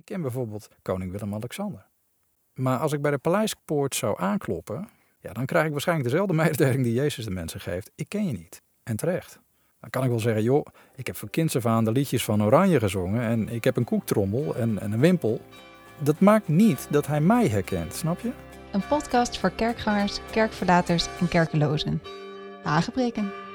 Ik ken bijvoorbeeld koning Willem-Alexander. Maar als ik bij de paleispoort zou aankloppen, ja, dan krijg ik waarschijnlijk dezelfde mededeling die Jezus de mensen geeft. Ik ken je niet. En terecht. Dan kan ik wel zeggen, joh, ik heb voor kinds af aan de liedjes van Oranje gezongen en ik heb een koektrommel en, en een wimpel. Dat maakt niet dat hij mij herkent, snap je? Een podcast voor kerkgangers, kerkverlaters en kerkelozen. Aangebreken.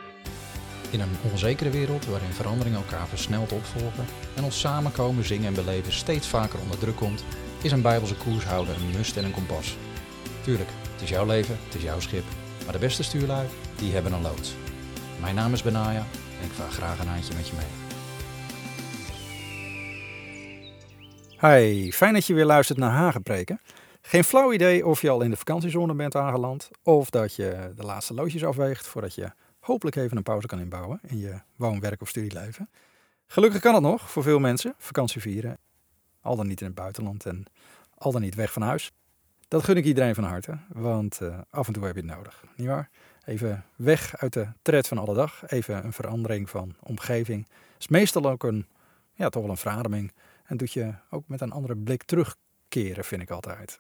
In een onzekere wereld waarin veranderingen elkaar versneld opvolgen en ons samenkomen, zingen en beleven steeds vaker onder druk komt, is een bijbelse koershouder een must en een kompas. Tuurlijk, het is jouw leven, het is jouw schip, maar de beste stuurlui, die hebben een loods. Mijn naam is Benaya en ik vaar graag een handje met je mee. Hi, fijn dat je weer luistert naar Hagenpreken. Geen flauw idee of je al in de vakantiezone bent aangeland of dat je de laatste loodjes afweegt voordat je hopelijk even een pauze kan inbouwen in je woon, werk of studieleven. Gelukkig kan het nog voor veel mensen, vakantie vieren. Al dan niet in het buitenland en al dan niet weg van huis. Dat gun ik iedereen van harte, want uh, af en toe heb je het nodig, nietwaar? Even weg uit de tred van alle dag, even een verandering van omgeving. is meestal ook een, ja, toch wel een verademing. En doet je ook met een andere blik terugkeren, vind ik altijd.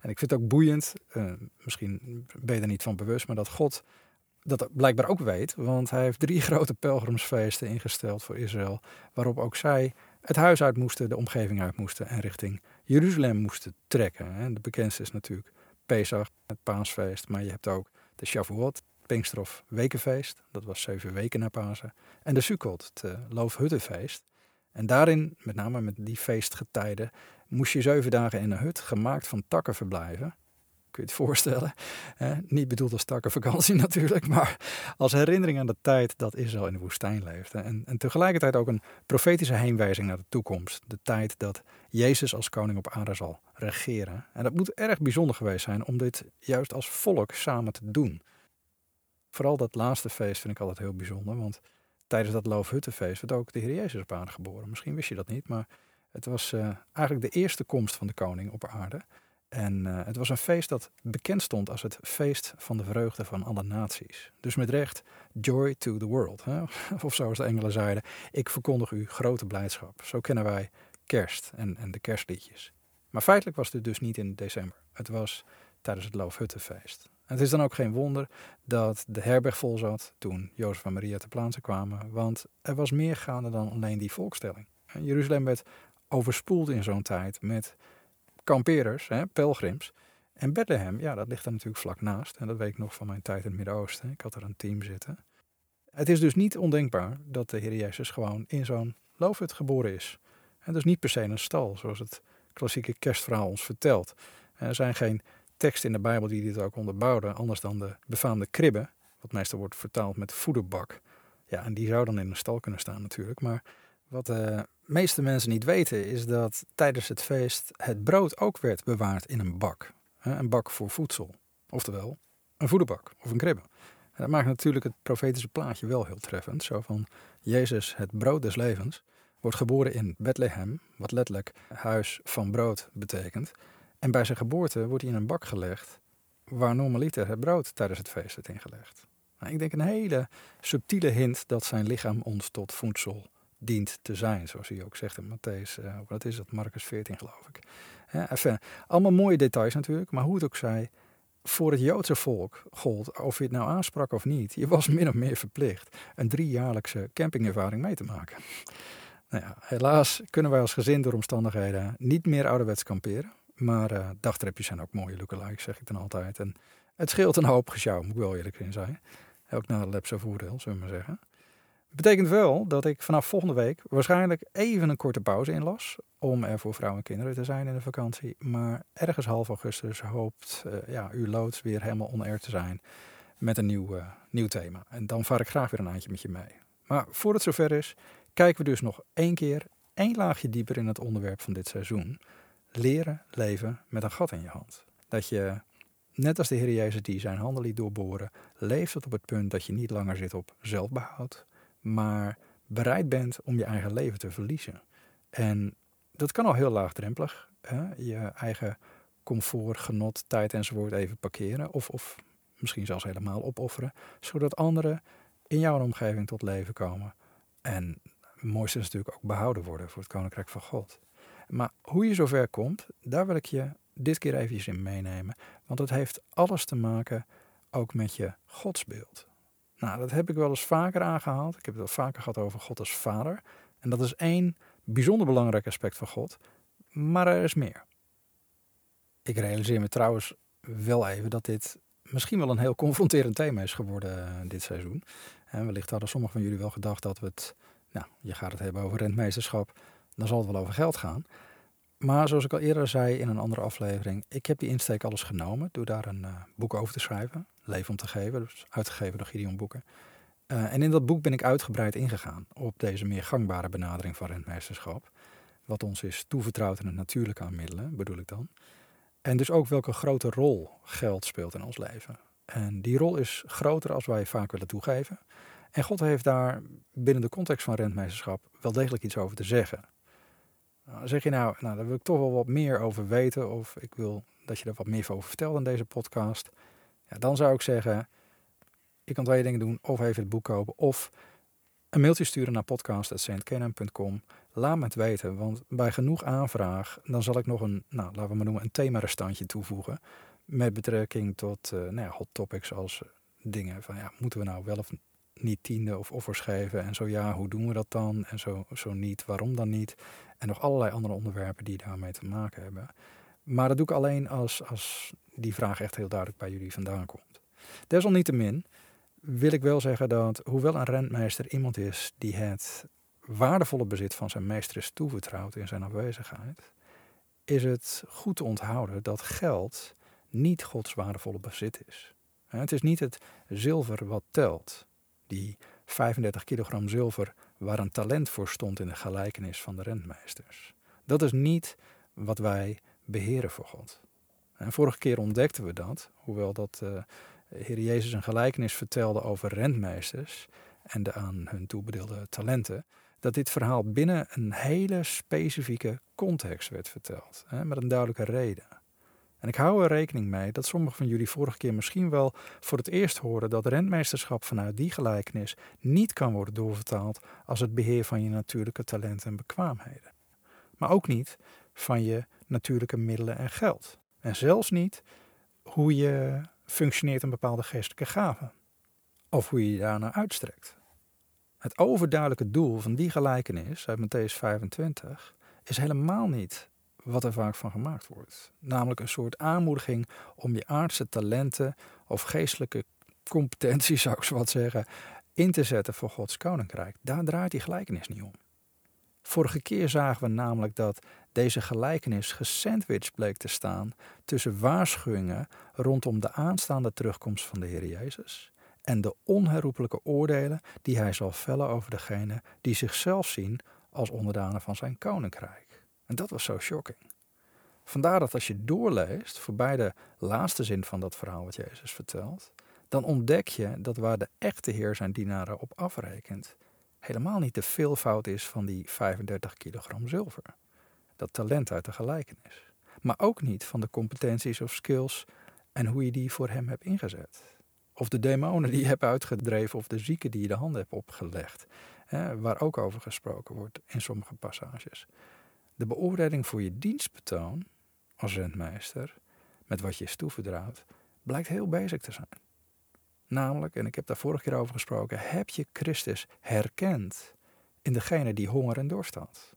En ik vind het ook boeiend, uh, misschien ben je er niet van bewust, maar dat God dat blijkbaar ook weet, want hij heeft drie grote pelgrimsfeesten ingesteld voor Israël, waarop ook zij het huis uit moesten, de omgeving uit moesten en richting Jeruzalem moesten trekken. De bekendste is natuurlijk Pesach, het paasfeest, maar je hebt ook de Shavuot, Pinkster Wekenfeest, dat was zeven weken na Pasen, en de Sukkot, het uh, Loofhuttenfeest. En daarin, met name met die feestgetijden, moest je zeven dagen in een hut gemaakt van takken verblijven. Kun je het voorstellen? niet bedoeld als takkenvakantie natuurlijk, maar als herinnering aan de tijd dat Israël in de woestijn leefde. En, en tegelijkertijd ook een profetische heenwijzing naar de toekomst. De tijd dat Jezus als koning op aarde zal regeren. En dat moet erg bijzonder geweest zijn om dit juist als volk samen te doen. Vooral dat laatste feest vind ik altijd heel bijzonder, want tijdens dat Loofhuttenfeest werd ook de Heer Jezus op aarde geboren. Misschien wist je dat niet, maar het was uh, eigenlijk de eerste komst van de koning op aarde. En uh, het was een feest dat bekend stond als het feest van de vreugde van alle naties. Dus met recht, joy to the world. Hè? Of zoals de Engelen zeiden, ik verkondig u grote blijdschap. Zo kennen wij kerst en, en de kerstliedjes. Maar feitelijk was dit dus niet in december. Het was tijdens het Loofhuttenfeest. het is dan ook geen wonder dat de herberg vol zat toen Jozef en Maria te plaatsen kwamen. Want er was meer gaande dan alleen die volkstelling. Jeruzalem werd overspoeld in zo'n tijd met kamperers, hè, pelgrims. En Bethlehem, ja, dat ligt er natuurlijk vlak naast. En dat weet ik nog van mijn tijd in het Midden-Oosten. Ik had er een team zitten. Het is dus niet ondenkbaar dat de Heer Jezus gewoon in zo'n loofhut geboren is. En dus niet per se een stal, zoals het klassieke kerstverhaal ons vertelt. Er zijn geen teksten in de Bijbel die dit ook onderbouwden, anders dan de befaamde kribbe, wat meestal wordt vertaald met voederbak. Ja, en die zou dan in een stal kunnen staan natuurlijk. Maar wat de meeste mensen niet weten is dat tijdens het feest het brood ook werd bewaard in een bak. Een bak voor voedsel. Oftewel, een voederbak of een kribbe. Dat maakt natuurlijk het profetische plaatje wel heel treffend. Zo van Jezus, het brood des levens, wordt geboren in Bethlehem, wat letterlijk huis van brood betekent. En bij zijn geboorte wordt hij in een bak gelegd waar normaliter het brood tijdens het feest werd ingelegd. Nou, ik denk een hele subtiele hint dat zijn lichaam ons tot voedsel dient te zijn, zoals hij ook zegt in Matthäus, uh, wat is dat, Marcus 14 geloof ik. enfin, allemaal mooie details natuurlijk, maar hoe het ook zij, voor het Joodse volk gold, of je het nou aansprak of niet, je was min of meer verplicht een driejaarlijkse campingervaring mee te maken. Nou ja, helaas kunnen wij als gezin door omstandigheden niet meer ouderwets kamperen. Maar uh, zijn ook mooie lookalikes, zeg ik dan altijd. En het scheelt een hoop gesjouw, moet ik wel eerlijk in zijn. Ook naar de zijn voordeel, zullen we maar zeggen. Betekent wel dat ik vanaf volgende week waarschijnlijk even een korte pauze inlas. Om er voor vrouwen en kinderen te zijn in de vakantie. Maar ergens half augustus hoopt uh, ja, uw loods weer helemaal on te zijn. Met een nieuw, uh, nieuw thema. En dan vaar ik graag weer een eindje met je mee. Maar voor het zover is, kijken we dus nog één keer één laagje dieper in het onderwerp van dit seizoen. Leren leven met een gat in je hand. Dat je, net als de Heer Jezus die zijn handen liet doorboren, leeft tot op het punt dat je niet langer zit op zelfbehoud, maar bereid bent om je eigen leven te verliezen. En dat kan al heel laagdrempelig. Hè? Je eigen comfort, genot, tijd enzovoort even parkeren. Of, of misschien zelfs helemaal opofferen. Zodat anderen in jouw omgeving tot leven komen. En het mooiste is natuurlijk ook behouden worden voor het Koninkrijk van God. Maar hoe je zover komt, daar wil ik je dit keer eventjes in meenemen. Want het heeft alles te maken ook met je godsbeeld. Nou, dat heb ik wel eens vaker aangehaald. Ik heb het wel vaker gehad over God als vader. En dat is één bijzonder belangrijk aspect van God. Maar er is meer. Ik realiseer me trouwens wel even dat dit misschien wel een heel confronterend thema is geworden uh, dit seizoen. En wellicht hadden sommigen van jullie wel gedacht dat we het, nou, je gaat het hebben over rentmeesterschap, dan zal het wel over geld gaan. Maar zoals ik al eerder zei in een andere aflevering, ik heb die insteek alles genomen door daar een uh, boek over te schrijven, Leven om te geven, dus uitgegeven door Gideon Boeken. Uh, en in dat boek ben ik uitgebreid ingegaan op deze meer gangbare benadering van rentmeesterschap. Wat ons is toevertrouwd in het natuurlijke aan middelen, bedoel ik dan. En dus ook welke grote rol geld speelt in ons leven. En die rol is groter als wij vaak willen toegeven. En God heeft daar binnen de context van rentmeesterschap wel degelijk iets over te zeggen. Nou, zeg je nou, nou, daar wil ik toch wel wat meer over weten, of ik wil dat je er wat meer over vertelt in deze podcast. Dan zou ik zeggen, je kan twee dingen doen, of even het boek kopen, of een mailtje sturen naar podcast.saintkenan.com. Laat me het weten, want bij genoeg aanvraag, dan zal ik nog een, nou, laten we maar noemen, een themarestantje toevoegen. Met betrekking tot uh, nou ja, hot topics als dingen van, ja, moeten we nou wel of niet tiende of offers geven? En zo ja, hoe doen we dat dan? En zo, zo niet, waarom dan niet? En nog allerlei andere onderwerpen die daarmee te maken hebben. Maar dat doe ik alleen als, als die vraag echt heel duidelijk bij jullie vandaan komt. Desalniettemin wil ik wel zeggen dat, hoewel een rentmeester iemand is die het waardevolle bezit van zijn meester is toevertrouwd in zijn afwezigheid, is het goed te onthouden dat geld niet Gods waardevolle bezit is. Het is niet het zilver wat telt, die 35 kilogram zilver waar een talent voor stond in de gelijkenis van de rentmeesters. Dat is niet wat wij beheren voor God. En vorige keer ontdekten we dat, hoewel dat uh, Heer Jezus een gelijkenis vertelde over rentmeesters en de aan hun toebedeelde talenten, dat dit verhaal binnen een hele specifieke context werd verteld, hè, met een duidelijke reden. En ik hou er rekening mee dat sommigen van jullie vorige keer misschien wel voor het eerst horen dat rentmeesterschap vanuit die gelijkenis niet kan worden doorvertaald als het beheer van je natuurlijke talenten en bekwaamheden. Maar ook niet van je natuurlijke middelen en geld. En zelfs niet hoe je functioneert een bepaalde geestelijke gave. Of hoe je je daarnaar uitstrekt. Het overduidelijke doel van die gelijkenis uit Matthäus 25 is helemaal niet wat er vaak van gemaakt wordt. Namelijk een soort aanmoediging om je aardse talenten of geestelijke competenties, zou ik zo wat zeggen, in te zetten voor Gods koninkrijk. Daar draait die gelijkenis niet om. Vorige keer zagen we namelijk dat deze gelijkenis gesandwiched bleek te staan tussen waarschuwingen rondom de aanstaande terugkomst van de Heer Jezus en de onherroepelijke oordelen die hij zal vellen over degenen die zichzelf zien als onderdanen van zijn koninkrijk. En dat was zo shocking. Vandaar dat als je doorleest, voorbij de laatste zin van dat verhaal wat Jezus vertelt, dan ontdek je dat waar de echte Heer zijn dienaren op afrekent, helemaal niet de veelvoud is van die 35 kilogram zilver. Dat talent uit de gelijkenis. Maar ook niet van de competenties of skills en hoe je die voor hem hebt ingezet. Of de demonen die je hebt uitgedreven of de zieken die je de handen hebt opgelegd. Hè, waar ook over gesproken wordt in sommige passages. De beoordeling voor je dienstbetoon als rentmeester, met wat je is toevertrouwd, blijkt heel bezig te zijn. Namelijk, en ik heb daar vorige keer over gesproken, heb je Christus herkend in degene die honger en dorst had?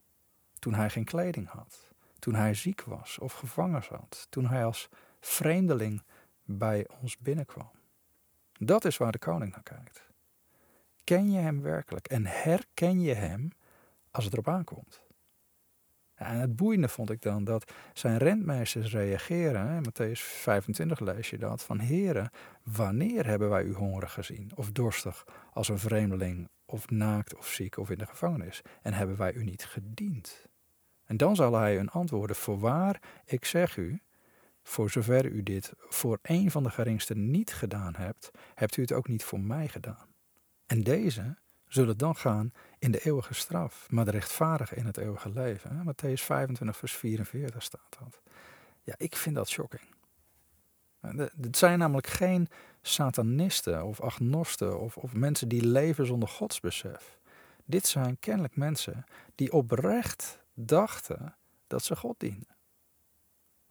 Toen hij geen kleding had, toen hij ziek was of gevangen zat, toen hij als vreemdeling bij ons binnenkwam. Dat is waar de koning naar kijkt. Ken je hem werkelijk en herken je hem als het erop aankomt? En het boeiende vond ik dan dat zijn rentmeesters reageren. In Matthäus 25 lees je dat. Van heren, wanneer hebben wij u hongerig gezien? Of dorstig als een vreemdeling? Of naakt of ziek of in de gevangenis? En hebben wij u niet gediend? En dan zal hij hun antwoorden. Voorwaar, ik zeg u, voor zover u dit voor een van de geringsten niet gedaan hebt, hebt u het ook niet voor mij gedaan. En deze zullen dan gaan in de eeuwige straf, maar de rechtvaardigen in het eeuwige leven. Matthäus 25, vers 44 staat dat. Ja, ik vind dat shocking. Het zijn namelijk geen satanisten of agnosten of, of mensen die leven zonder godsbesef. Dit zijn kennelijk mensen die oprecht dachten dat ze God dienden.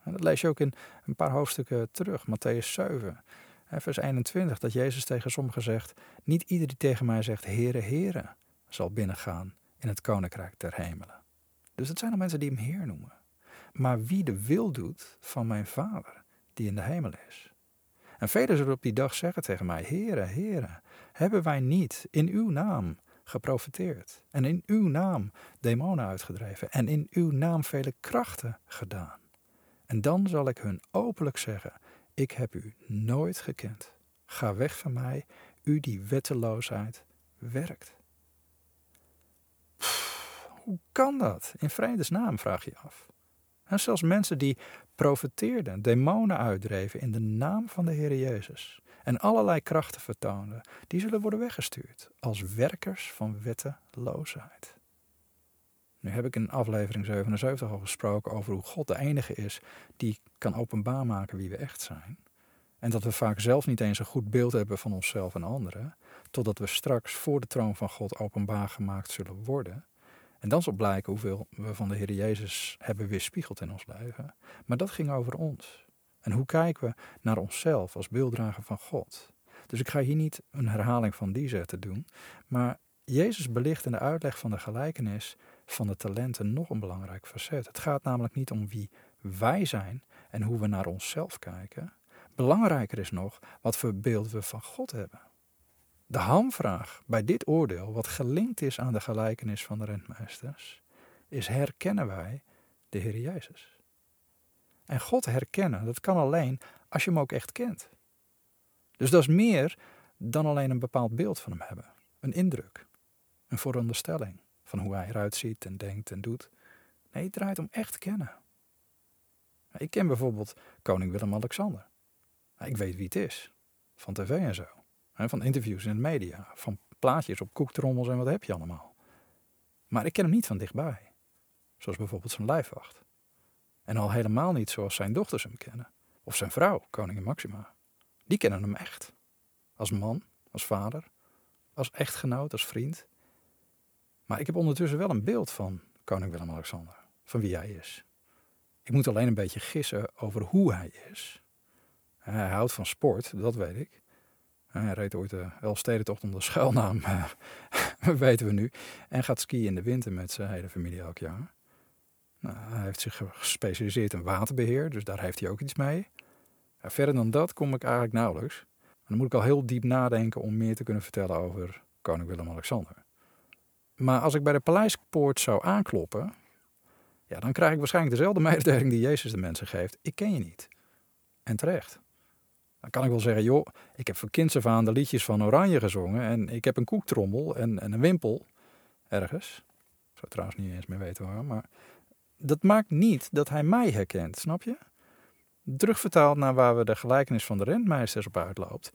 En dat lees je ook in een paar hoofdstukken terug, Matthäus 7, vers 21, dat Jezus tegen sommigen zegt: Niet ieder die tegen mij zegt, Heere, Heere, zal binnengaan in het koninkrijk der hemelen. Dus het zijn al mensen die hem Heer noemen. Maar wie de wil doet van mijn Vader, die in de hemel is. En velen zullen op die dag zeggen tegen mij: Heere, Heere, hebben wij niet in uw naam geprofiteerd en in uw naam demonen uitgedreven en in uw naam vele krachten gedaan? En dan zal ik hun openlijk zeggen: Ik heb u nooit gekend. Ga weg van mij, u die wetteloosheid werkt. hoe kan dat? In vredesnaam vraag je af. En zelfs mensen die profeteerden, demonen uitdreven in de naam van de Heer Jezus en allerlei krachten vertoonden, die zullen worden weggestuurd als werkers van wetteloosheid. Nu heb ik in aflevering 77 al gesproken over hoe God de enige is die kan openbaar maken wie we echt zijn. En dat we vaak zelf niet eens een goed beeld hebben van onszelf en anderen, totdat we straks voor de troon van God openbaar gemaakt zullen worden. En dan zal blijken hoeveel we van de Heer Jezus hebben weerspiegeld in ons leven. Maar dat ging over ons. En hoe kijken we naar onszelf als beelddrager van God? Dus ik ga hier niet een herhaling van die zetten doen, maar Jezus belicht in de uitleg van de gelijkenis van de talenten nog een belangrijk facet. Het gaat namelijk niet om wie wij zijn en hoe we naar onszelf kijken. Belangrijker is nog wat voor beeld we van God hebben. De hamvraag bij dit oordeel, wat gelinkt is aan de gelijkenis van de rentmeesters, is herkennen wij de Heer Jezus? En God herkennen, dat kan alleen als je hem ook echt kent. Dus dat is meer dan alleen een bepaald beeld van hem hebben. Een indruk, een vooronderstelling van hoe hij eruit ziet en denkt en doet. Nee, het draait om echt kennen. Ik ken bijvoorbeeld koning Willem-Alexander. Ik weet wie het is, van tv en zo. Van interviews in de media, van plaatjes op koektrommels en wat heb je allemaal. Maar ik ken hem niet van dichtbij. Zoals bijvoorbeeld zijn lijfwacht. En al helemaal niet zoals zijn dochters hem kennen. Of zijn vrouw, koningin Maxima. Die kennen hem echt. Als man, als vader, als echtgenoot, als vriend. Maar ik heb ondertussen wel een beeld van koning Willem-Alexander. Van wie hij is. Ik moet alleen een beetje gissen over hoe hij is. Hij houdt van sport, dat weet ik. Hij reed ooit de Elfstedentocht onder schuilnaam, weten we nu. En gaat skiën in de winter met zijn hele familie elk jaar. Nou, hij heeft zich gespecialiseerd in waterbeheer, dus daar heeft hij ook iets mee. verder dan dat kom ik eigenlijk nauwelijks. dan moet ik al heel diep nadenken om meer te kunnen vertellen over koning Willem-Alexander. Maar als ik bij de paleispoort zou aankloppen, ja, dan krijg ik waarschijnlijk dezelfde mededeling die Jezus de mensen geeft. Ik ken je niet. En terecht. Dan kan ik wel zeggen, joh, ik heb van kinds af aan de liedjes van Oranje gezongen en ik heb een koektrommel en, en een wimpel ergens. Ik zou trouwens niet eens meer weten waar, maar dat maakt niet dat hij mij herkent, snap je? Terugvertaald naar waar we de gelijkenis van de rentmeesters op uitloopt.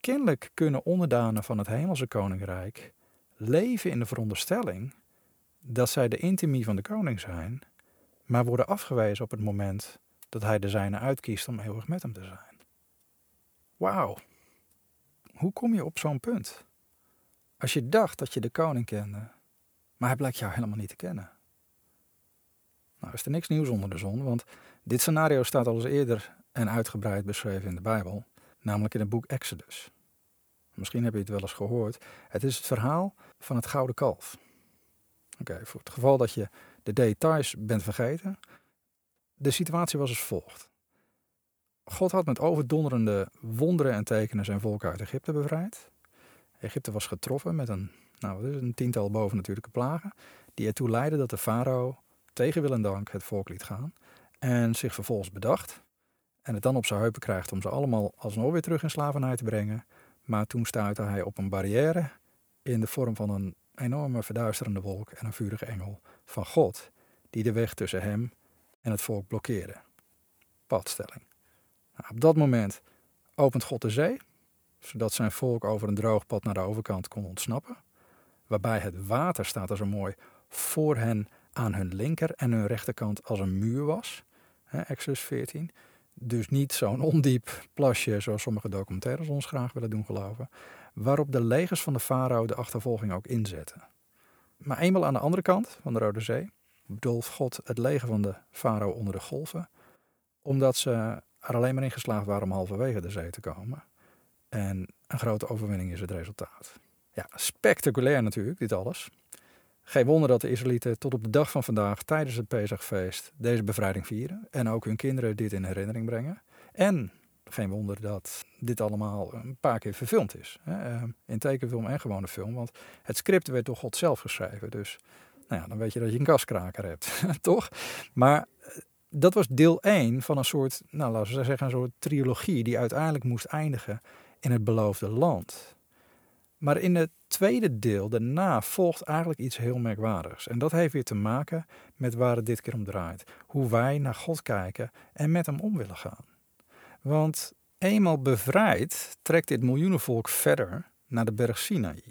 Kennelijk kunnen onderdanen van het hemelse koninkrijk leven in de veronderstelling dat zij de intimie van de koning zijn, maar worden afgewezen op het moment dat hij de zijne uitkiest om eeuwig met hem te zijn. Wauw, hoe kom je op zo'n punt? Als je dacht dat je de koning kende, maar hij blijkt jou helemaal niet te kennen. Nou is er niks nieuws onder de zon, want dit scenario staat al eens eerder en uitgebreid beschreven in de Bijbel, namelijk in het boek Exodus. Misschien heb je het wel eens gehoord. Het is het verhaal van het gouden kalf. Oké, voor het geval dat je de details bent vergeten. De situatie was als volgt. God had met overdonderende wonderen en tekenen zijn volk uit Egypte bevrijd. Egypte was getroffen met een, nou, wat is een tiental bovennatuurlijke plagen, die ertoe leidden dat de farao tegen wil en dank het volk liet gaan en zich vervolgens bedacht en het dan op zijn heupen krijgt om ze allemaal alsnog weer terug in slavernij te brengen. Maar toen stuitte hij op een barrière in de vorm van een enorme verduisterende wolk en een vurige engel van God, die de weg tussen hem en het volk blokkeerde. Padstelling. Op dat moment opent God de zee, zodat zijn volk over een droog pad naar de overkant kon ontsnappen. Waarbij het water, staat er zo mooi, voor hen aan hun linker en hun rechterkant als een muur was. Exodus 14. Dus niet zo'n ondiep plasje zoals sommige documentaires ons graag willen doen geloven. Waarop de legers van de farao de achtervolging ook inzetten. Maar eenmaal aan de andere kant van de Rode Zee bedolf God het leger van de farao onder de golven, omdat ze er alleen maar in geslaagd waren om halverwege de zee te komen. En een grote overwinning is het resultaat. Ja, spectaculair natuurlijk, dit alles. Geen wonder dat de Israëlieten tot op de dag van vandaag tijdens het Pesachfeest deze bevrijding vieren en ook hun kinderen dit in herinnering brengen. En geen wonder dat dit allemaal een paar keer verfilmd is. Hè? In tekenfilm en gewone film, want het script werd door God zelf geschreven. Dus nou ja, dan weet je dat je een kaskraker hebt, toch? Maar dat was deel 1 van een soort, nou laten we zeggen, een soort trilogie die uiteindelijk moest eindigen in het beloofde land. Maar in het tweede deel, daarna, volgt eigenlijk iets heel merkwaardigs. En dat heeft weer te maken met waar het dit keer om draait. Hoe wij naar God kijken en met hem om willen gaan. Want eenmaal bevrijd trekt dit miljoenenvolk verder naar de berg Sinaï.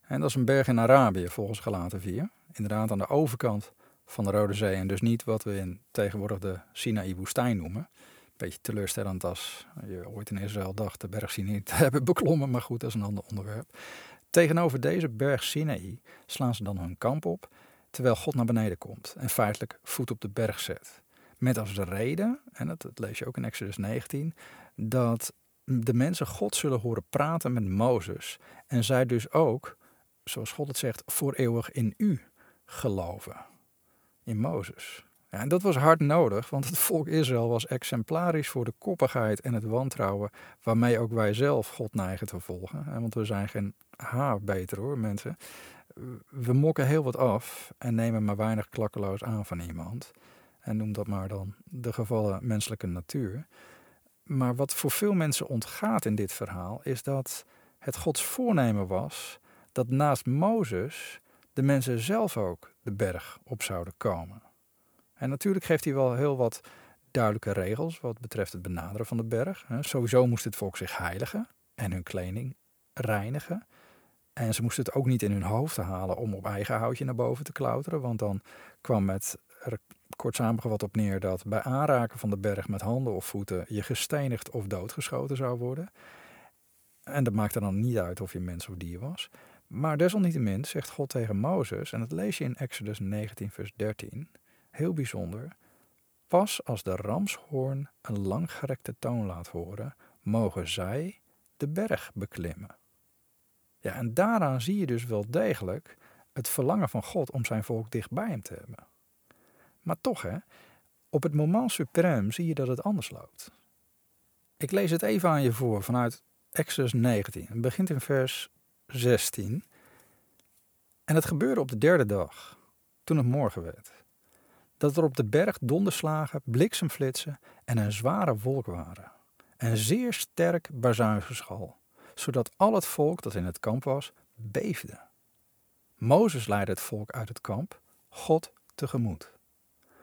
En dat is een berg in Arabië volgens Galaten 4. Inderdaad aan de overkant van de Rode Zee en dus niet wat we in tegenwoordig de Sinaï-woestijn noemen. Beetje teleurstellend als je ooit in Israël dacht de berg Sinaï te hebben beklommen, maar goed, dat is een ander onderwerp. Tegenover deze berg Sinaï slaan ze dan hun kamp op, terwijl God naar beneden komt en feitelijk voet op de berg zet. Met als reden, en dat, dat lees je ook in Exodus 19, dat de mensen God zullen horen praten met Mozes en zij dus ook, zoals God het zegt, voor eeuwig in u geloven. In Mozes. En dat was hard nodig, want het volk Israël was exemplarisch voor de koppigheid en het wantrouwen waarmee ook wij zelf God neigen te volgen. Want we zijn geen haar beter hoor, mensen. We mokken heel wat af en nemen maar weinig klakkeloos aan van iemand. En noem dat maar dan de gevallen menselijke natuur. Maar wat voor veel mensen ontgaat in dit verhaal is dat het Gods voornemen was dat naast Mozes de mensen zelf ook de berg op zouden komen. En natuurlijk geeft hij wel heel wat duidelijke regels wat betreft het benaderen van de berg. Sowieso moest het volk zich heiligen en hun kleding reinigen. En ze moesten het ook niet in hun hoofd halen om op eigen houtje naar boven te klauteren, want dan kwam het er kort samengevat op neer dat bij aanraken van de berg met handen of voeten je gestenigd of doodgeschoten zou worden. En dat maakte dan niet uit of je mens of dier was. Maar desalniettemin zegt God tegen Mozes, en dat lees je in Exodus 19, vers 13, heel bijzonder. Pas als de ramshoorn een langgerekte toon laat horen, mogen zij de berg beklimmen. Ja, en daaraan zie je dus wel degelijk het verlangen van God om zijn volk dicht bij hem te hebben. Maar toch, hè, op het moment suprême zie je dat het anders loopt. Ik lees het even aan je voor vanuit Exodus 19. Het begint in vers 16. En het gebeurde op de derde dag, toen het morgen werd, dat er op de berg donderslagen, bliksemflitsen en een zware wolk waren. En zeer sterk bazuingeschal, zodat al het volk dat in het kamp was, beefde. Mozes leidde het volk uit het kamp, God tegemoet.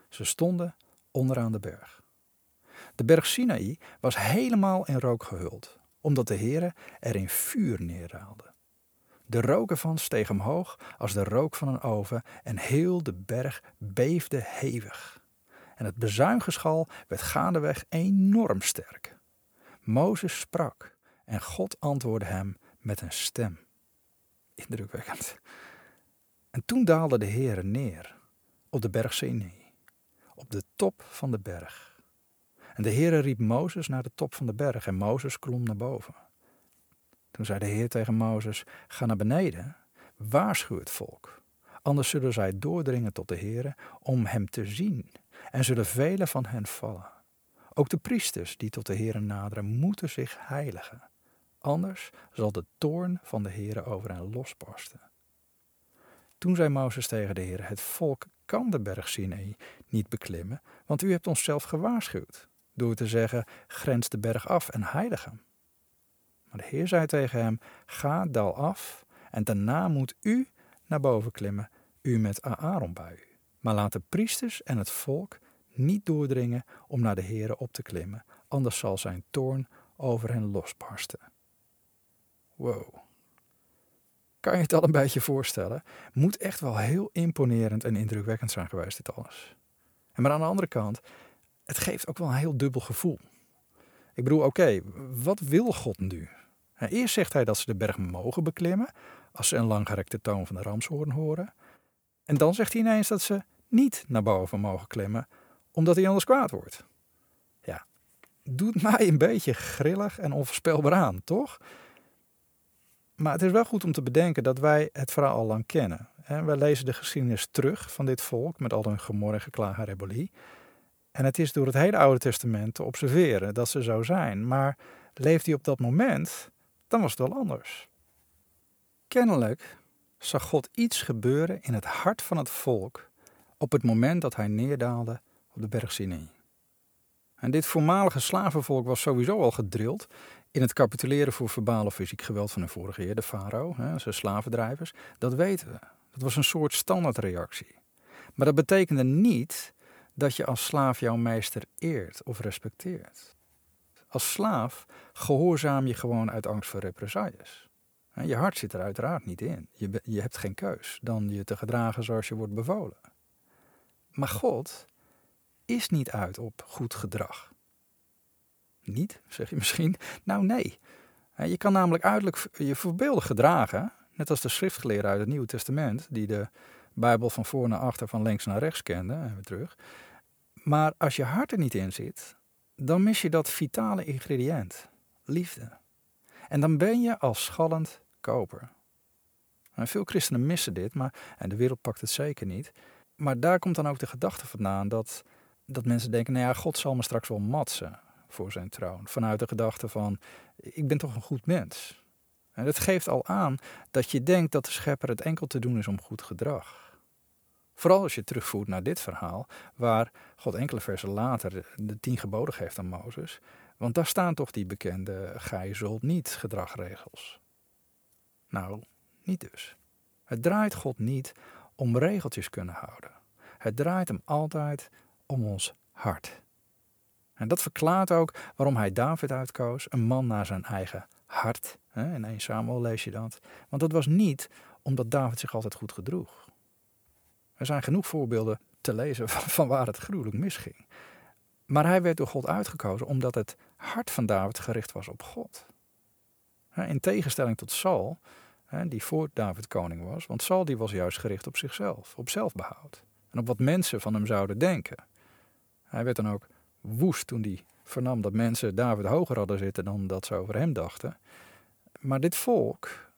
Ze stonden onderaan de berg. De berg Sinaï was helemaal in rook gehuld, omdat de Heere er in vuur neerhaalde. De rook ervan steeg omhoog als de rook van een oven en heel de berg beefde hevig. En het bezuingeschal werd gaandeweg enorm sterk. Mozes sprak en God antwoordde hem met een stem. Indrukwekkend. En toen daalde de Heere neer op de berg Sinai op de top van de berg. En de Heere riep Mozes naar de top van de berg en Mozes klom naar boven. Toen zei de Heer tegen Mozes: Ga naar beneden, waarschuw het volk. Anders zullen zij doordringen tot de Heere om hem te zien, en zullen velen van hen vallen. Ook de priesters die tot de Heere naderen, moeten zich heiligen. Anders zal de toorn van de Heere over hen losbarsten. Toen zei Mozes tegen de Heer: Het volk kan de berg Sinai niet beklimmen, want u hebt ons zelf gewaarschuwd. Door te zeggen: Grens de berg af en heilig hem. Maar de Heer zei tegen hem: Ga dal af, en daarna moet u naar boven klimmen, u met Aaron bij u. Maar laat de priesters en het volk niet doordringen om naar de Heer op te klimmen, anders zal zijn toorn over hen losbarsten. Wow. Kan je het al een beetje voorstellen? Moet echt wel heel imponerend en indrukwekkend zijn geweest, dit alles. En maar aan de andere kant, het geeft ook wel een heel dubbel gevoel. Ik bedoel, oké, wat wil God nu? Eerst zegt hij dat ze de berg mogen beklimmen als ze een langgerekte toon van de ramshoorn horen. En dan zegt hij ineens dat ze niet naar boven mogen klimmen, omdat hij anders kwaad wordt. Ja, doet mij een beetje grillig en onvoorspelbaar aan, toch? Maar het is wel goed om te bedenken dat wij het verhaal al lang kennen. Wij lezen de geschiedenis terug van dit volk met al hun gemor en geklaag en rebellie. En het is door het hele Oude Testament te observeren dat ze zo zijn. Maar leeft hij op dat moment, dan was het wel anders. Kennelijk zag God iets gebeuren in het hart van het volk op het moment dat hij neerdaalde op de berg Sinai. En dit voormalige slavenvolk was sowieso al gedrild in het capituleren voor verbaal of fysiek geweld van hun vorige heer, de farao, zijn slavendrijvers. Dat weten we. Dat was een soort standaardreactie. Maar dat betekende niet dat je als slaaf jouw meester eert of respecteert. Als slaaf gehoorzaam je gewoon uit angst voor represailles. Je hart zit er uiteraard niet in. Je, je hebt geen keus dan je te gedragen zoals je wordt bevolen. Maar God is niet uit op goed gedrag. Niet, zeg je misschien? Nou nee. Je kan namelijk uiterlijk je voorbeeldig gedragen, net als de schriftgeleerden uit het Nieuwe Testament, die de Bijbel van voor naar achter, van links naar rechts kenden, en terug. Maar als je hart er niet in zit, dan mis je dat vitale ingrediënt, liefde. En dan ben je als schallend koper. Veel christenen missen dit, maar, en de wereld pakt het zeker niet. Maar daar komt dan ook de gedachte vandaan dat, dat mensen denken, nou ja, God zal me straks wel matsen voor zijn troon. Vanuit de gedachte van, ik ben toch een goed mens. En dat geeft al aan dat je denkt dat de schepper het enkel te doen is om goed gedrag. Vooral als je terugvoert naar dit verhaal, waar God enkele versen later de tien geboden geeft aan Mozes. Want daar staan toch die bekende gij zult niet gedragregels. Nou, niet dus. Het draait God niet om regeltjes kunnen houden. Het draait hem altijd om ons hart. En dat verklaart ook waarom hij David uitkoos, een man naar zijn eigen hart. In 1 Samuel lees je dat. Want dat was niet omdat David zich altijd goed gedroeg. Er zijn genoeg voorbeelden te lezen van waar het gruwelijk misging. Maar hij werd door God uitgekozen omdat het hart van David gericht was op God. In tegenstelling tot Saul, die voor David koning was. Want Saul die was juist gericht op zichzelf, op zelfbehoud. En op wat mensen van hem zouden denken. Hij werd dan ook woest toen hij vernam dat mensen David hoger hadden zitten dan dat ze over hem dachten. Maar dit volk,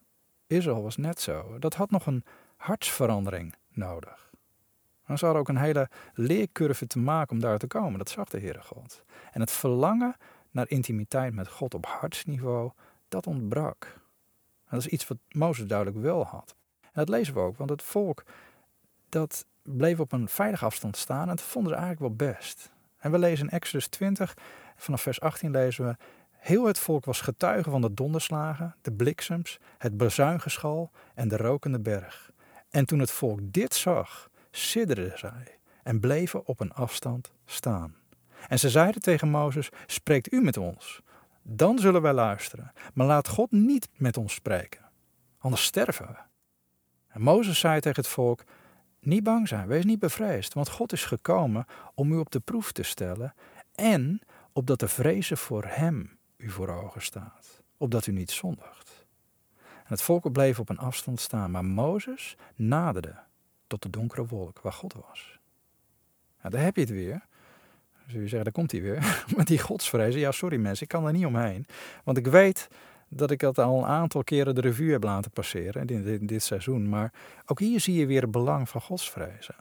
Israël was net zo, dat had nog een hartsverandering nodig. En ze hadden ook een hele leercurve te maken om daar te komen, dat zag de Heere God. En het verlangen naar intimiteit met God op hartsniveau, dat ontbrak. Dat is iets wat Mozes duidelijk wel had. En dat lezen we ook, want het volk dat bleef op een veilige afstand staan en dat vonden ze eigenlijk wel best. En we lezen in Exodus 20, vanaf vers 18 lezen we... Heel het volk was getuige van de donderslagen, de bliksems, het bezuingeschal en de rokende berg. En toen het volk dit zag, sidderden zij en bleven op een afstand staan. En ze zeiden tegen Mozes: Spreekt u met ons, dan zullen wij luisteren. Maar laat God niet met ons spreken, anders sterven we. En Mozes zei tegen het volk: niet bang zijn, wees niet bevreesd, want God is gekomen om u op de proef te stellen en opdat de vrezen voor Hem u voor ogen staat, opdat u niet zondigt. En het volk bleef op een afstand staan, maar Mozes naderde tot de donkere wolk waar God was. Nou, daar heb je het weer. Zul je zeggen, daar komt hij weer. Met die godsvrezen. Ja, sorry mensen, ik kan er niet omheen. Want ik weet dat ik dat al een aantal keren de revue heb laten passeren in dit, dit seizoen. Maar ook hier zie je weer het belang van godsvrezen.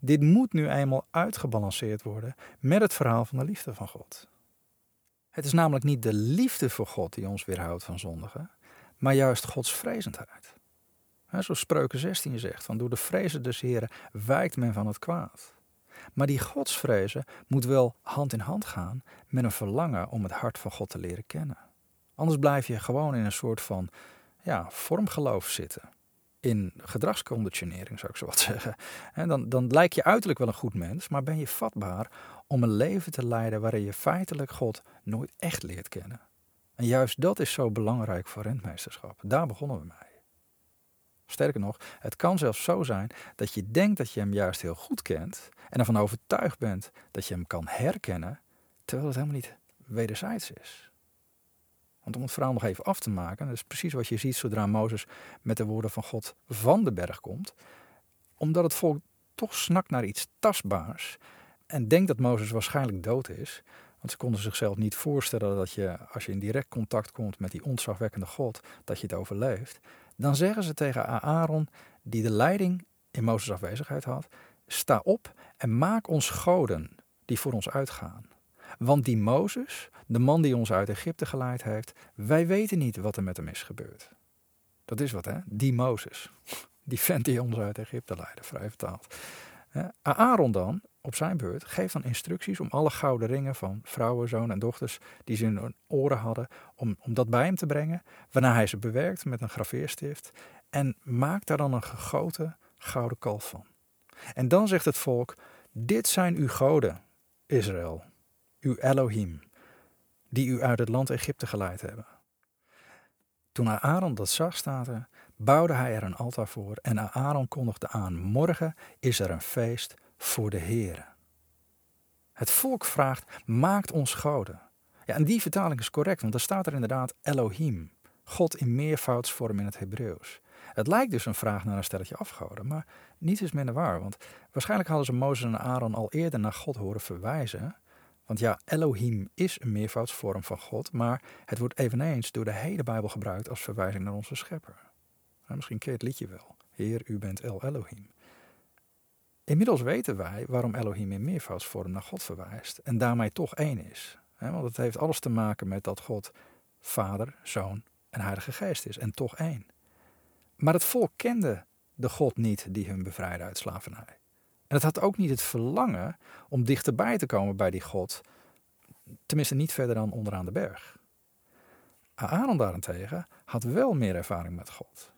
Dit moet nu eenmaal uitgebalanceerd worden met het verhaal van de liefde van God. Het is namelijk niet de liefde voor God die ons weerhoudt van zondigen, maar juist Gods vrezendheid. Zoals Spreuken 16 zegt, van door de vrezen des Heren wijkt men van het kwaad. Maar die godsvrezen moet wel hand in hand gaan met een verlangen om het hart van God te leren kennen. Anders blijf je gewoon in een soort van ja, vormgeloof zitten. In gedragsconditionering zou ik zo wat zeggen. En dan, dan lijk je uiterlijk wel een goed mens, maar ben je vatbaar om een leven te leiden waarin je feitelijk God nooit echt leert kennen. En juist dat is zo belangrijk voor rentmeesterschap. Daar begonnen we mee. Sterker nog, het kan zelfs zo zijn dat je denkt dat je hem juist heel goed kent en ervan overtuigd bent dat je hem kan herkennen, terwijl het helemaal niet wederzijds is. Want om het verhaal nog even af te maken, dat is precies wat je ziet zodra Mozes met de woorden van God van de berg komt. Omdat het volk toch snakt naar iets tastbaars en denkt dat Mozes waarschijnlijk dood is. Want ze konden zichzelf niet voorstellen dat je, als je in direct contact komt met die ontzagwekkende God, dat je het overleeft. Dan zeggen ze tegen Aaron, die de leiding in Mozes afwezigheid had, sta op en maak ons goden die voor ons uitgaan. Want die Mozes, de man die ons uit Egypte geleid heeft, wij weten niet wat er met hem is gebeurd. Dat is wat, hè? Die Mozes. Die vent die ons uit Egypte leidde, vrij vertaald. Aaron dan, op zijn beurt, geeft dan instructies om alle gouden ringen van vrouwen, zoon en dochters die ze in hun oren hadden, om, om dat bij hem te brengen, waarna hij ze bewerkt met een graveerstift en maakt daar dan een gegoten gouden kalf van. En dan zegt het volk, dit zijn uw goden, Israël, uw Elohim, die u uit het land Egypte geleid hebben. Toen Aaron dat zag, staat bouwde hij er een altaar voor en Aaron kondigde aan, morgen is er een feest voor de Heer. Het volk vraagt, maakt ons goden. Ja, en die vertaling is correct, want er staat er inderdaad Elohim, God in meervoudsvorm in het Hebreeuws. Het lijkt dus een vraag naar een stelletje afgoden, maar niets is minder waar, want waarschijnlijk hadden ze Mozes en Aaron al eerder naar God horen verwijzen. Want ja, Elohim is een meervoudsvorm van God, maar het wordt eveneens door de hele Bijbel gebruikt als verwijzing naar onze schepper. Nou, misschien je het liedje wel. Heer, u bent El Elohim. Inmiddels weten wij waarom Elohim in meervoudsvorm naar God verwijst en daarmee toch één is. Want het heeft alles te maken met dat God Vader, Zoon en Heilige Geest is en toch één. Maar het volk kende de God niet die hun bevrijdde uit slavernij. En het had ook niet het verlangen om dichterbij te komen bij die God, tenminste niet verder dan onderaan de berg. Aaron daarentegen had wel meer ervaring met God.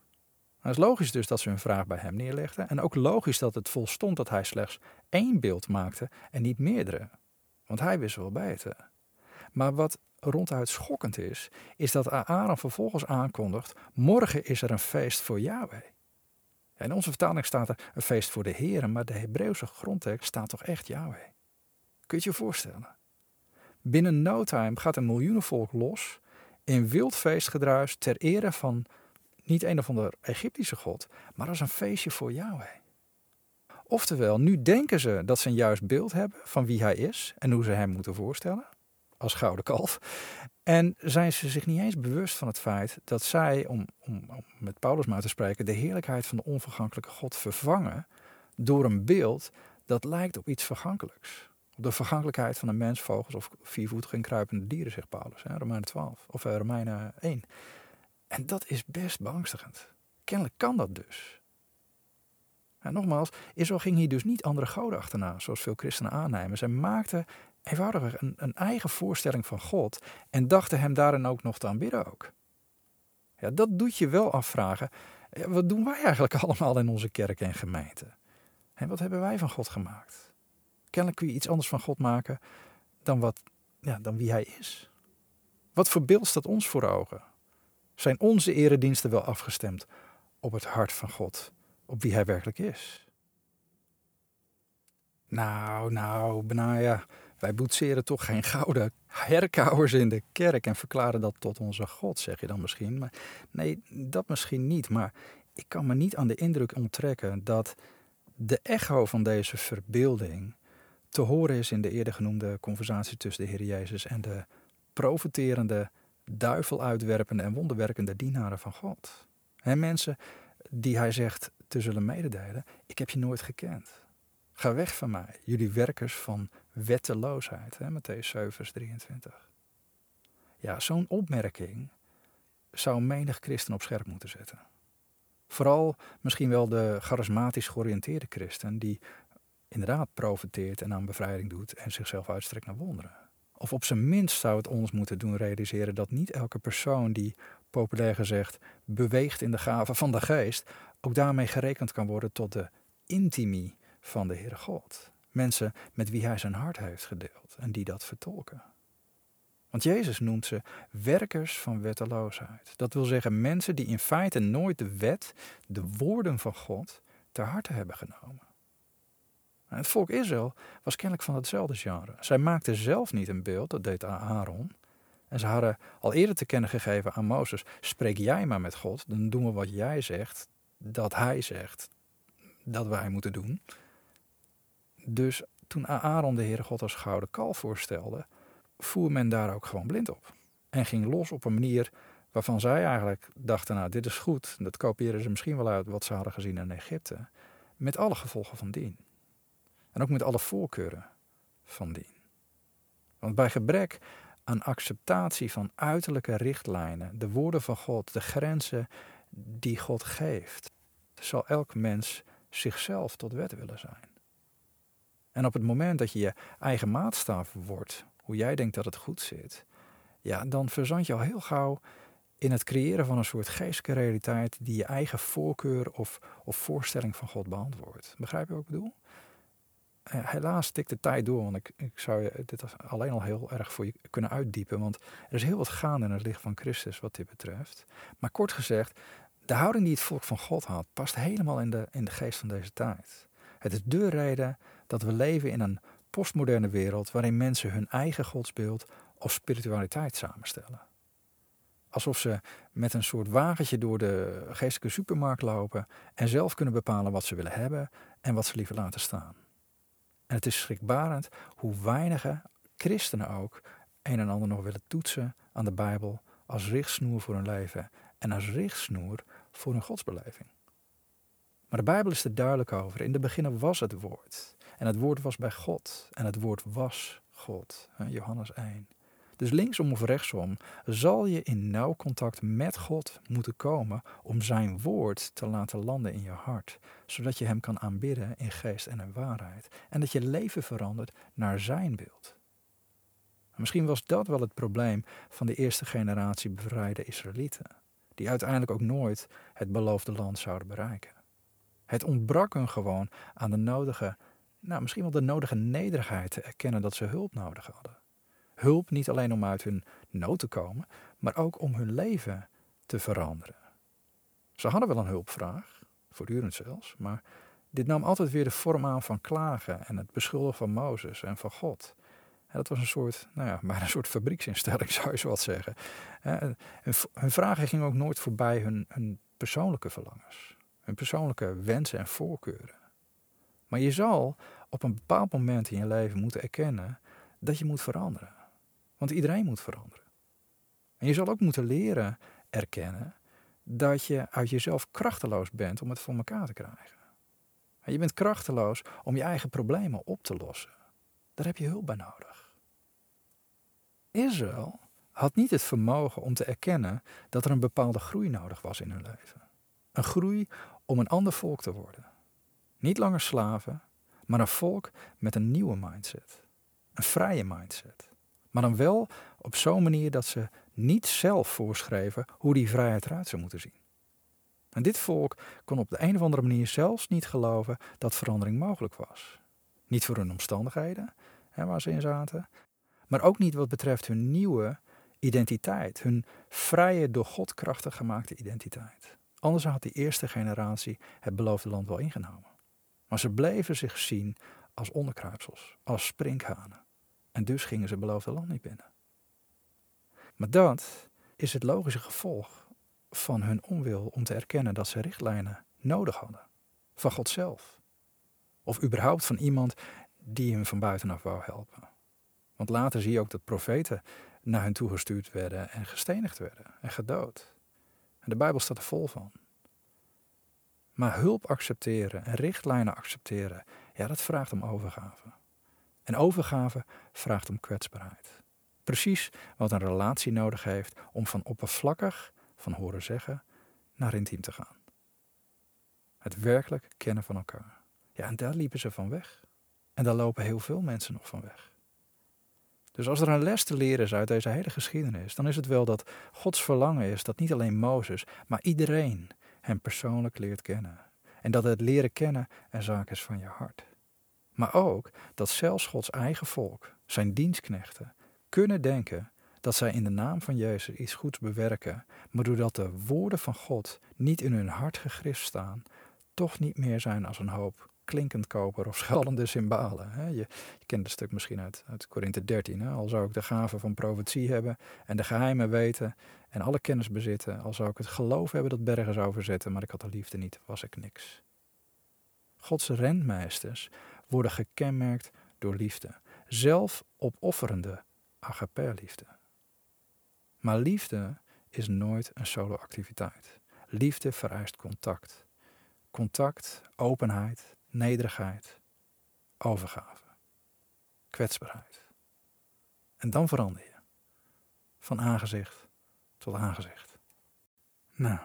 Het is logisch dus dat ze hun vraag bij hem neerlegden en ook logisch dat het volstond dat hij slechts één beeld maakte en niet meerdere, want hij wist wel beter. Maar wat ronduit schokkend is, is dat Aaron vervolgens aankondigt: morgen is er een feest voor Yahweh. In onze vertaling staat er een feest voor de Heer, maar de Hebreeuwse grondtekst staat toch echt Yahweh. Kun je je voorstellen? Binnen no time gaat een miljoenenvolk los in wild feestgedruis ter ere van niet een of ander Egyptische god, maar als een feestje voor Yahweh. Oftewel, nu denken ze dat ze een juist beeld hebben van wie hij is en hoe ze hem moeten voorstellen, als gouden kalf. En zijn ze zich niet eens bewust van het feit dat zij, om, om, met Paulus maar te spreken, de heerlijkheid van de onvergankelijke God vervangen door een beeld dat lijkt op iets vergankelijks. Op de vergankelijkheid van een mens, vogels of viervoetige en kruipende dieren, zegt Paulus, hè, Romeinen 12 of uh, Romeinen 1. En dat is best beangstigend. Kennelijk kan dat dus. En nogmaals, Israël ging hier dus niet andere goden achterna, zoals veel christenen aannemen. Zij maakten eenvoudigweg een, een eigen voorstelling van God en dachten hem daarin ook nog te aanbidden ook. Ja, dat doet je wel afvragen. Wat doen wij eigenlijk allemaal in onze kerk en gemeente? En wat hebben wij van God gemaakt? Kennelijk kun je iets anders van God maken dan, wat, ja, dan wie hij is. Wat voor beeld staat ons voor ogen? Zijn onze erediensten wel afgestemd op het hart van God, op wie hij werkelijk is? Nou, nou, Benaja, wij boetseren toch geen gouden herkauwers in de kerk en verklaren dat tot onze God, zeg je dan misschien. Maar nee, dat misschien niet. Maar ik kan me niet aan de indruk onttrekken dat de echo van deze verbeelding te horen is in de eerder genoemde conversatie tussen de Heer Jezus en de profeterende, duivel uitwerpende en wonderwerkende dienaren van God. En mensen die hij zegt te zullen mededelen: Ik heb je nooit gekend. Ga weg van mij, jullie werkers van wetteloosheid. Hè, Matthäus 7, vers 23. Ja, zo'n opmerking zou menig christen op scherp moeten zetten. Vooral misschien wel de charismatisch georiënteerde christen die inderdaad profiteert en aan bevrijding doet en zichzelf uitstrekt naar wonderen. Of op zijn minst zou het ons moeten doen realiseren dat niet elke persoon die, populair gezegd, beweegt in de gave van de geest, ook daarmee gerekend kan worden tot de intimie van de Heere God. Mensen met wie hij zijn hart heeft gedeeld en die dat vertolken. Want Jezus noemt ze werkers van wetteloosheid. Dat wil zeggen mensen die in feite nooit de wet, de woorden van God, ter harte hebben genomen. Het volk Israël was kennelijk van hetzelfde genre. Zij maakten zelf niet een beeld, dat deed Aaron. En ze hadden al eerder te kennen gegeven aan Mozes: spreek jij maar met God, dan doen we wat jij zegt, dat hij zegt dat wij moeten doen. Dus toen Aaron de Heere God als gouden kalf voorstelde, voer men daar ook gewoon blind op. En ging los op een manier waarvan zij eigenlijk dachten, nou dit is goed, dat kopiëren ze misschien wel uit wat ze hadden gezien in Egypte, met alle gevolgen van dien. En ook met alle voorkeuren van dien. Want bij gebrek aan acceptatie van uiterlijke richtlijnen, de woorden van God, de grenzen die God geeft, zal elk mens zichzelf tot wet willen zijn. En op het moment dat je je eigen maatstaf wordt, hoe jij denkt dat het goed zit, ja, dan verzand je al heel gauw in het creëren van een soort geestelijke realiteit die je eigen voorkeur of, of voorstelling van God beantwoordt. Begrijp je wat ik bedoel? Eh, helaas tikt de tijd door, want ik, ik zou dit alleen al heel erg voor je kunnen uitdiepen. Want er is heel wat gaande in het licht van Christus wat dit betreft. Maar kort gezegd, de houding die het volk van God had, past helemaal in de, in de geest van deze tijd. Het is de reden dat we leven in een postmoderne wereld waarin mensen hun eigen godsbeeld of spiritualiteit samenstellen. Alsof ze met een soort wagentje door de geestelijke supermarkt lopen en zelf kunnen bepalen wat ze willen hebben en wat ze liever laten staan. En het is schrikbarend hoe weinige christenen ook een en ander nog willen toetsen aan de Bijbel als richtsnoer voor hun leven en als richtsnoer voor hun godsbeleving. Maar de Bijbel is er duidelijk over. In de beginnen was het woord. En het woord was bij God. En het woord was God. Johannes 1. Dus linksom of rechtsom zal je in nauw contact met God moeten komen om zijn woord te laten landen in je hart, zodat je hem kan aanbidden in geest en in waarheid en dat je leven verandert naar zijn beeld. Misschien was dat wel het probleem van de eerste generatie bevrijde Israëlieten, die uiteindelijk ook nooit het beloofde land zouden bereiken. Het ontbrak hun gewoon aan de nodige, nou misschien wel de nodige nederigheid te erkennen dat ze hulp nodig hadden. Hulp niet alleen om uit hun nood te komen, maar ook om hun leven te veranderen. Ze hadden wel een hulpvraag, voortdurend zelfs, maar dit nam altijd weer de vorm aan van klagen en het beschuldigen van Mozes en van God. En dat was een soort, nou ja, bijna een soort fabrieksinstelling zou je zo wat zeggen. Hun vragen gingen ook nooit voorbij hun, hun persoonlijke verlangens, hun persoonlijke wensen en voorkeuren. Maar je zal op een bepaald moment in je leven moeten erkennen dat je moet veranderen. Want iedereen moet veranderen. En je zal ook moeten leren erkennen dat je uit jezelf krachteloos bent om het voor elkaar te krijgen. Je bent krachteloos om je eigen problemen op te lossen. Daar heb je hulp bij nodig. Israël had niet het vermogen om te erkennen dat er een bepaalde groei nodig was in hun leven. Een groei om een ander volk te worden. Niet langer slaven, maar een volk met een nieuwe mindset. Een vrije mindset. Maar dan wel op zo'n manier dat ze niet zelf voorschreven hoe die vrijheid eruit zou moeten zien. En dit volk kon op de een of andere manier zelfs niet geloven dat verandering mogelijk was. Niet voor hun omstandigheden, hè, waar ze in zaten, maar ook niet wat betreft hun nieuwe identiteit, hun vrije, door God krachtig gemaakte identiteit. Anders had die eerste generatie het beloofde land wel ingenomen. Maar ze bleven zich zien als onderkruipsels, als sprinkhanen. En dus gingen ze beloofde land niet binnen. Maar dat is het logische gevolg van hun onwil om te erkennen dat ze richtlijnen nodig hadden. Van God zelf. Of überhaupt van iemand die hem van buitenaf wou helpen. Want later zie je ook dat profeten naar hen toegestuurd werden en gestenigd werden en gedood. En de Bijbel staat er vol van. Maar hulp accepteren en richtlijnen accepteren, ja, dat vraagt om overgave. En overgave vraagt om kwetsbaarheid. Precies wat een relatie nodig heeft om van oppervlakkig, van horen zeggen, naar intiem te gaan. Het werkelijk kennen van elkaar. Ja, en daar liepen ze van weg. En daar lopen heel veel mensen nog van weg. Dus als er een les te leren is uit deze hele geschiedenis, dan is het wel dat Gods verlangen is dat niet alleen Mozes, maar iedereen hem persoonlijk leert kennen. En dat het leren kennen een zaak is van je hart. Maar ook dat zelfs Gods eigen volk, zijn dienstknechten, kunnen denken dat zij in de naam van Jezus iets goeds bewerken, maar doordat de woorden van God niet in hun hart gegrift staan, toch niet meer zijn als een hoop klinkend koper of schallende cymbalen. Je, je kent het stuk misschien uit, uit Korinthe 13. Hè? Al zou ik de gave van profetie hebben en de geheimen weten en alle kennis bezitten, al zou ik het geloof hebben dat bergen zou verzetten, maar ik had de liefde niet, was ik niks. Gods rentmeesters worden gekenmerkt door liefde. Zelf opofferende agape-liefde. Maar liefde is nooit een solo-activiteit. Liefde vereist contact. Contact, openheid, nederigheid, overgave, kwetsbaarheid. En dan verander je. Van aangezicht tot aangezicht. Nou,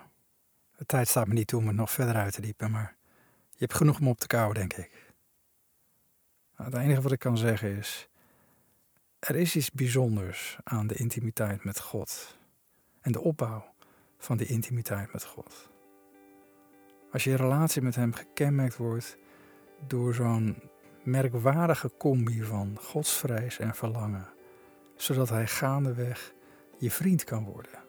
de tijd staat me niet toe om het nog verder uit te diepen, maar je hebt genoeg om op te kouwen, denk ik. Nou, het enige wat ik kan zeggen is, er is iets bijzonders aan de intimiteit met God en de opbouw van die intimiteit met God. Als je relatie met Hem gekenmerkt wordt door zo'n merkwaardige combi van godsvrees en verlangen, zodat Hij gaandeweg je vriend kan worden.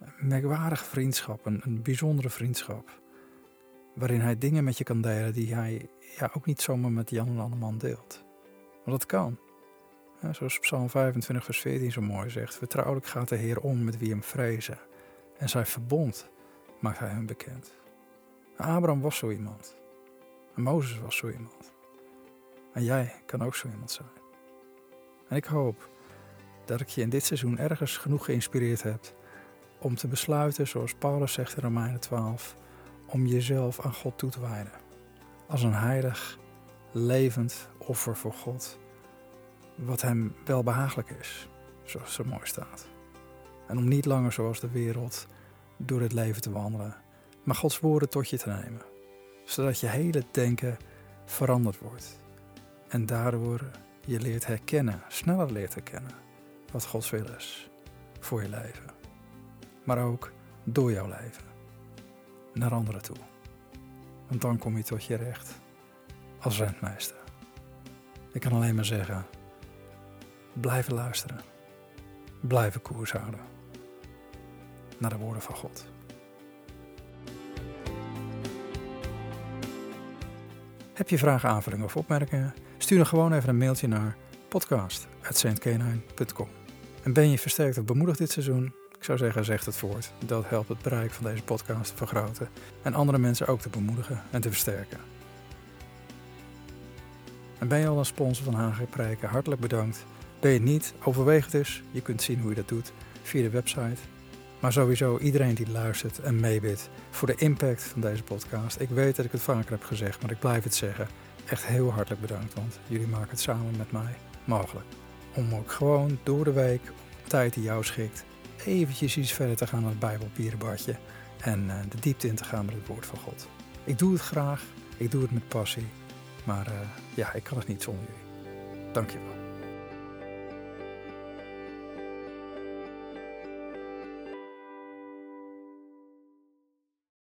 Een merkwaardige vriendschap, een, een bijzondere vriendschap, waarin Hij dingen met je kan delen die Hij ja, ook niet zomaar met Jan en Anneman deelt. Maar dat kan. Ja, zoals Psalm 25, vers 14 zo mooi zegt: Vertrouwelijk gaat de Heer om met wie hem vrezen, en zijn verbond maakt hij hem bekend. Abraham was zo iemand. En Mozes was zo iemand. En jij kan ook zo iemand zijn. En ik hoop dat ik je in dit seizoen ergens genoeg geïnspireerd heb om te besluiten, zoals Paulus zegt in Romeinen 12, om jezelf aan God toe te wijden. Als een heilig, levend offer voor God, wat hem wel behagelijk is, zoals zo mooi staat. En om niet langer zoals de wereld door het leven te wandelen, maar Gods woorden tot je te nemen, zodat je hele denken veranderd wordt. En daardoor je leert herkennen, sneller leert herkennen, wat Gods wil is voor je leven. Maar ook door jouw leven, naar anderen toe. Want dan kom je tot je recht als rentmeester. Ik kan alleen maar zeggen, blijven luisteren, blijven koers houden naar de woorden van God. Heb je vragen, aanvullingen of opmerkingen? Stuur dan gewoon even een mailtje naar podcast.saintkenijn.com. En ben je versterkt of bemoedigd dit seizoen? Ik zou zeggen, zeg het voort. Dat helpt het bereik van deze podcast te vergroten en andere mensen ook te bemoedigen en te versterken. En ben je al een sponsor van HG Prijken? Hartelijk bedankt. Ben je het niet? Overweeg het dus. Je kunt zien hoe je dat doet via de website maar sowieso iedereen die luistert en meebidt voor de impact van deze podcast. Ik weet dat ik het vaker heb gezegd, maar ik blijf het zeggen. Echt heel hartelijk bedankt, want jullie maken het samen met mij mogelijk. Om ook gewoon door de week, op tijd die jou schikt, eventjes iets verder te gaan naar het Bijbelpierenbadje en uh, de diepte in te gaan met het woord van God. Ik doe het graag, ik doe het met passie, maar uh, ja, ik kan het niet zonder jullie. Dankjewel.